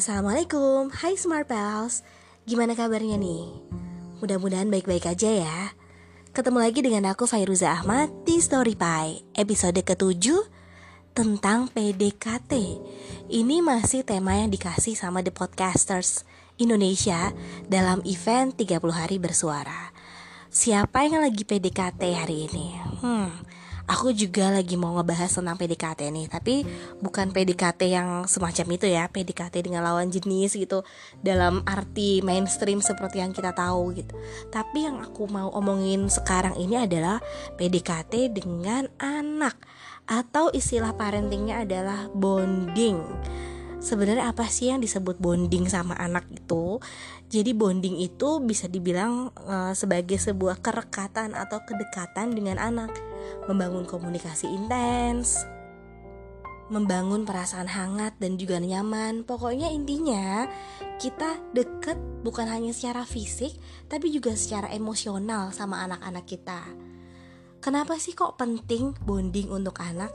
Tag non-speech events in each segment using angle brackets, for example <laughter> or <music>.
Assalamualaikum, hai Smart Pals. Gimana kabarnya nih? Mudah-mudahan baik-baik aja ya. Ketemu lagi dengan aku Fairuza Ahmad di Story Pie Episode ketujuh tentang PDKT Ini masih tema yang dikasih sama The Podcasters Indonesia dalam event 30 hari bersuara. Siapa yang lagi PDKT hari ini? Hmm, aku juga lagi mau ngebahas tentang PDKT nih Tapi bukan PDKT yang semacam itu ya PDKT dengan lawan jenis gitu Dalam arti mainstream seperti yang kita tahu gitu. Tapi yang aku mau omongin sekarang ini adalah PDKT dengan anak Atau istilah parentingnya adalah bonding. Sebenarnya apa sih yang disebut bonding sama anak itu? Jadi bonding itu bisa dibilang uh, sebagai sebuah kerekatan atau kedekatan dengan anak membangun komunikasi intens, membangun perasaan hangat dan juga nyaman. Pokoknya intinya kita deket bukan hanya secara fisik, tapi juga secara emosional sama anak-anak kita. Kenapa sih kok penting bonding untuk anak?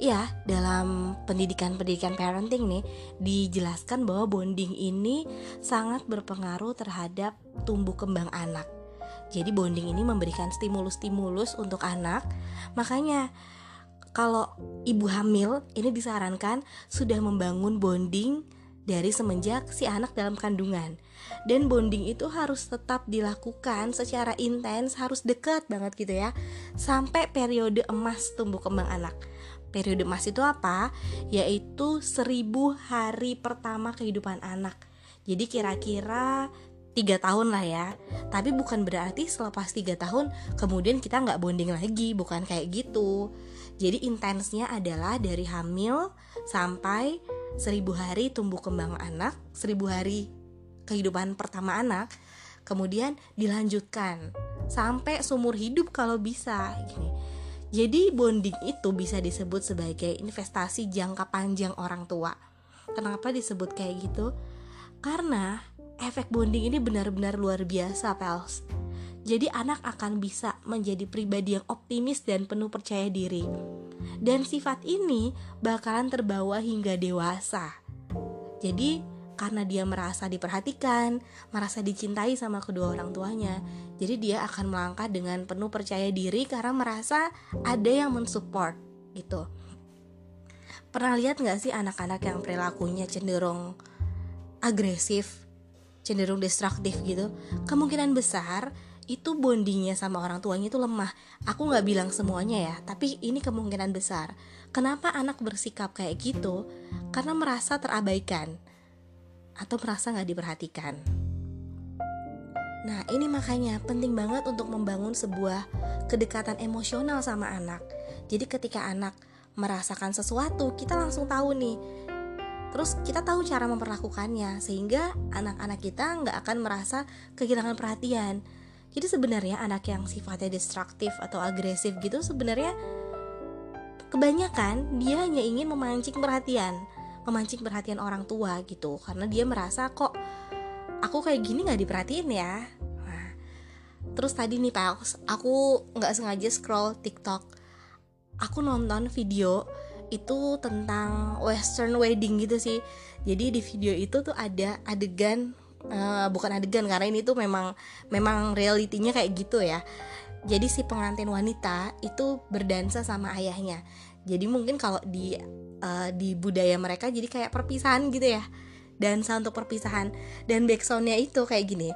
Ya, dalam pendidikan-pendidikan parenting nih dijelaskan bahwa bonding ini sangat berpengaruh terhadap tumbuh kembang anak. Jadi bonding ini memberikan stimulus-stimulus untuk anak. Makanya kalau ibu hamil ini disarankan sudah membangun bonding dari semenjak si anak dalam kandungan. Dan bonding itu harus tetap dilakukan secara intens, harus dekat banget gitu ya. Sampai periode emas tumbuh kembang anak. Periode emas itu apa? Yaitu seribu hari pertama kehidupan anak. Jadi kira-kira tiga tahun lah ya. Tapi bukan berarti selepas tiga tahun kemudian kita nggak bonding lagi. Bukan kayak gitu. Jadi intensnya adalah dari hamil sampai seribu hari tumbuh kembang anak seribu hari kehidupan pertama anak kemudian dilanjutkan sampai seumur hidup kalau bisa gini. Jadi bonding itu bisa disebut sebagai investasi jangka panjang orang tua. Kenapa disebut kayak gitu? Karena efek bonding ini benar-benar luar biasa, pals. Jadi anak akan bisa menjadi pribadi yang optimis dan penuh percaya diri. Dan sifat ini bakalan terbawa hingga dewasa. Jadi karena dia merasa diperhatikan, merasa dicintai sama kedua orang tuanya. Jadi dia akan melangkah dengan penuh percaya diri karena merasa ada yang mensupport gitu. Pernah lihat gak sih anak-anak yang perilakunya cenderung agresif cenderung destruktif gitu kemungkinan besar itu bondingnya sama orang tuanya itu lemah. Aku nggak bilang semuanya ya tapi ini kemungkinan besar. Kenapa anak bersikap kayak gitu? Karena merasa terabaikan atau merasa nggak diperhatikan. Nah ini makanya penting banget untuk membangun sebuah kedekatan emosional sama anak. Jadi ketika anak merasakan sesuatu kita langsung tahu nih Terus kita tahu cara memperlakukannya sehingga anak-anak kita nggak akan merasa kehilangan perhatian. Jadi sebenarnya anak yang sifatnya destruktif atau agresif gitu sebenarnya kebanyakan dia hanya ingin memancing perhatian, memancing perhatian orang tua gitu karena dia merasa kok aku kayak gini nggak diperhatiin ya. Nah, terus tadi nih Pak, aku nggak sengaja scroll TikTok, aku nonton video itu tentang western wedding gitu sih. Jadi di video itu tuh ada adegan uh, bukan adegan karena ini tuh memang memang realitinya kayak gitu ya. Jadi si pengantin wanita itu berdansa sama ayahnya. Jadi mungkin kalau di uh, di budaya mereka jadi kayak perpisahan gitu ya. Dansa untuk perpisahan. Dan backsoundnya itu kayak gini.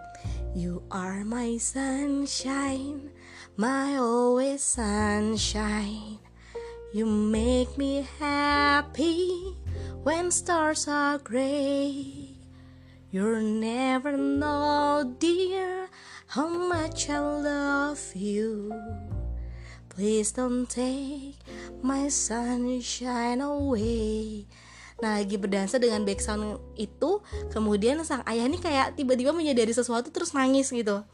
You are my sunshine my always sunshine You make me happy when stars are gray. You'll never know, dear, how much I love you. Please don't take my sunshine away. Nah lagi berdansa dengan background itu Kemudian sang ayah ini kayak tiba-tiba menyadari sesuatu terus nangis gitu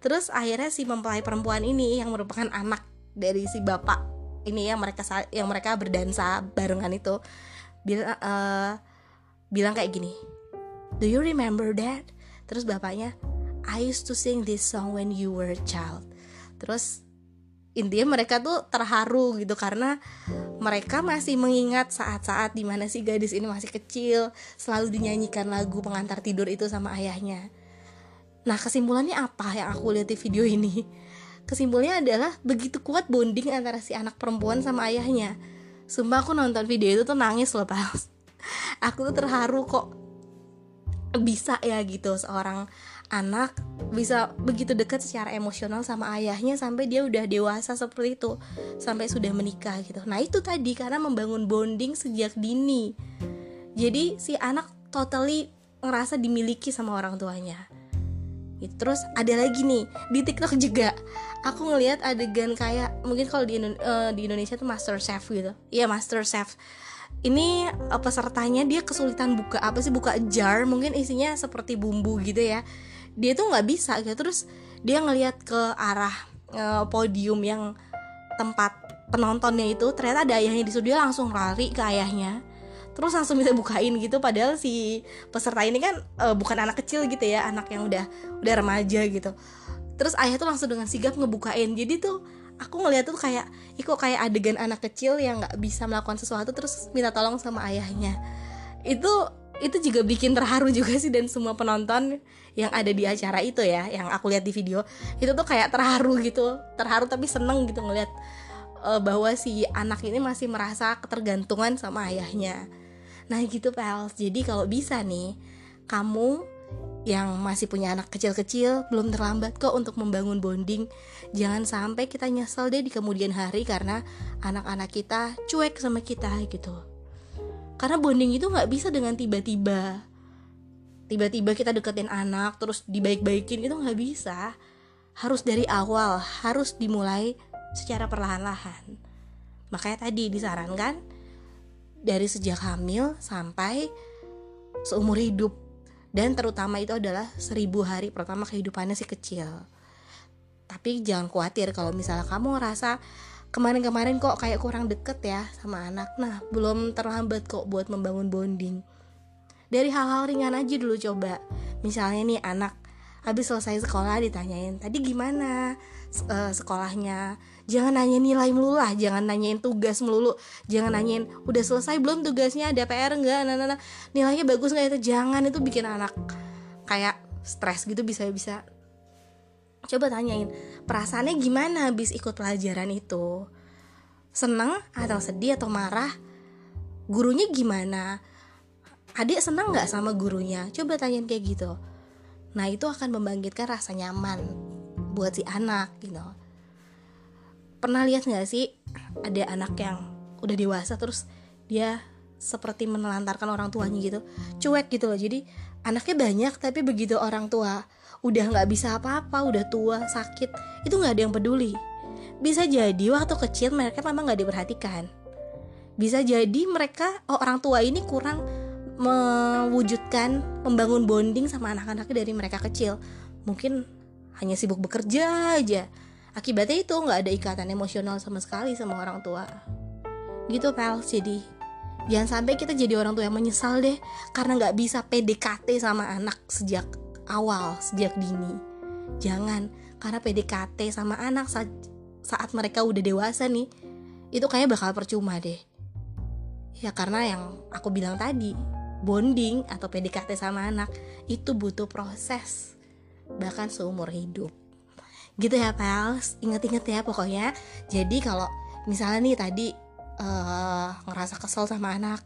Terus akhirnya si mempelai perempuan ini yang merupakan anak dari si bapak ini yang mereka yang mereka berdansa barengan itu bilang uh, bilang kayak gini do you remember that? Terus bapaknya I used to sing this song when you were a child. Terus intinya mereka tuh terharu gitu karena mereka masih mengingat saat-saat di mana si gadis ini masih kecil selalu dinyanyikan lagu pengantar tidur itu sama ayahnya. Nah kesimpulannya apa yang aku lihat di video ini kesimpulannya adalah begitu kuat bonding antara si anak perempuan sama ayahnya. Sumpah aku nonton video itu tuh nangis loh pas <laughs> aku tuh terharu kok bisa ya gitu seorang anak bisa begitu dekat secara emosional sama ayahnya sampai dia udah dewasa seperti itu sampai sudah menikah gitu. Nah itu tadi karena membangun bonding sejak dini. Jadi si anak totally ngerasa dimiliki sama orang tuanya gitu. terus ada lagi nih di TikTok juga. Aku ngelihat adegan kayak mungkin kalau di, uh, di Indonesia tuh Master Chef gitu. Iya Master Chef. Ini uh, pesertanya dia kesulitan buka apa sih buka jar mungkin isinya seperti bumbu gitu ya. Dia tuh nggak bisa gitu. Terus dia ngelihat ke arah uh, podium yang tempat penontonnya itu ternyata ada ayahnya di studio langsung lari ke ayahnya terus langsung bisa bukain gitu. Padahal si peserta ini kan uh, bukan anak kecil gitu ya anak yang udah udah remaja gitu. Terus ayah tuh langsung dengan sigap ngebukain. Jadi tuh aku ngeliat tuh kayak iko kayak adegan anak kecil yang nggak bisa melakukan sesuatu terus minta tolong sama ayahnya. Itu itu juga bikin terharu juga sih dan semua penonton yang ada di acara itu ya yang aku lihat di video. Itu tuh kayak terharu gitu terharu tapi seneng gitu ngeliat uh, bahwa si anak ini masih merasa ketergantungan sama ayahnya nah gitu pals jadi kalau bisa nih kamu yang masih punya anak kecil-kecil belum terlambat kok untuk membangun bonding jangan sampai kita nyesel deh di kemudian hari karena anak-anak kita cuek sama kita gitu. Karena bonding itu nggak bisa dengan tiba-tiba. Tiba-tiba kita deketin anak terus dibaik-baikin itu nggak bisa. Harus dari awal harus dimulai secara perlahan-lahan. Makanya tadi disarankan dari sejak hamil sampai seumur hidup. Dan terutama itu adalah seribu hari pertama kehidupannya si kecil. Tapi jangan khawatir kalau misalnya kamu ngerasa kemarin-kemarin kok kayak kurang deket ya sama anak. Nah belum terlambat kok buat membangun bonding. Dari hal-hal ringan aja dulu coba. Misalnya nih anak habis selesai sekolah ditanyain tadi gimana uh, sekolahnya. Jangan nanya nilai melulu lah jangan nanyain tugas melulu. Jangan nanyain udah selesai belum tugasnya? Ada PR enggak nah, nah, nah. nilainya bagus nggak itu? Jangan itu bikin anak kayak stres gitu bisa bisa. Coba tanyain perasaannya gimana habis ikut pelajaran itu? Seneng atau sedih atau marah? Gurunya gimana? Adik senang nggak sama gurunya? Coba tanyain kayak gitu. Nah itu akan membangkitkan rasa nyaman buat si anak gitu. Pernah lihat nggak sih ada anak yang udah dewasa terus dia seperti menelantarkan orang tuanya gitu. Cuek gitu loh jadi anaknya banyak tapi begitu orang tua udah nggak bisa apa-apa udah tua sakit itu nggak ada yang peduli. Bisa jadi waktu kecil mereka memang nggak diperhatikan. Bisa jadi mereka oh, orang tua ini kurang mewujudkan membangun bonding sama anak-anaknya dari mereka kecil. Mungkin hanya sibuk bekerja aja. Akibatnya itu nggak ada ikatan emosional sama sekali sama orang tua. Gitu pal. Jadi jangan sampai kita jadi orang tua yang menyesal deh karena nggak bisa PDKT sama anak sejak awal sejak dini. Jangan karena PDKT sama anak saat, saat mereka udah dewasa nih itu kayaknya bakal percuma deh. Ya karena yang aku bilang tadi bonding atau PDKT sama anak itu butuh proses bahkan seumur hidup. Gitu ya pals inget-inget ya pokoknya. Jadi kalau misalnya nih tadi uh, ngerasa kesel sama anak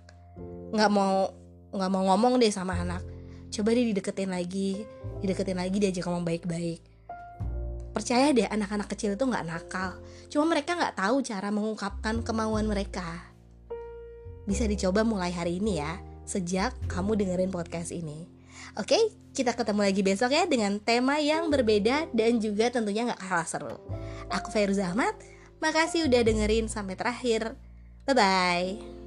nggak mau nggak mau ngomong deh sama anak coba deh dideketin lagi dideketin lagi diajak ngomong baik-baik. Percaya deh anak-anak kecil itu nggak nakal. Cuma mereka nggak tahu cara mengungkapkan kemauan mereka. Bisa dicoba mulai hari ini ya sejak kamu dengerin podcast ini Oke, kita ketemu lagi besok ya dengan tema yang berbeda dan juga tentunya gak kalah seru. Aku Fairuza Ahmad, makasih udah dengerin sampai terakhir. Bye-bye.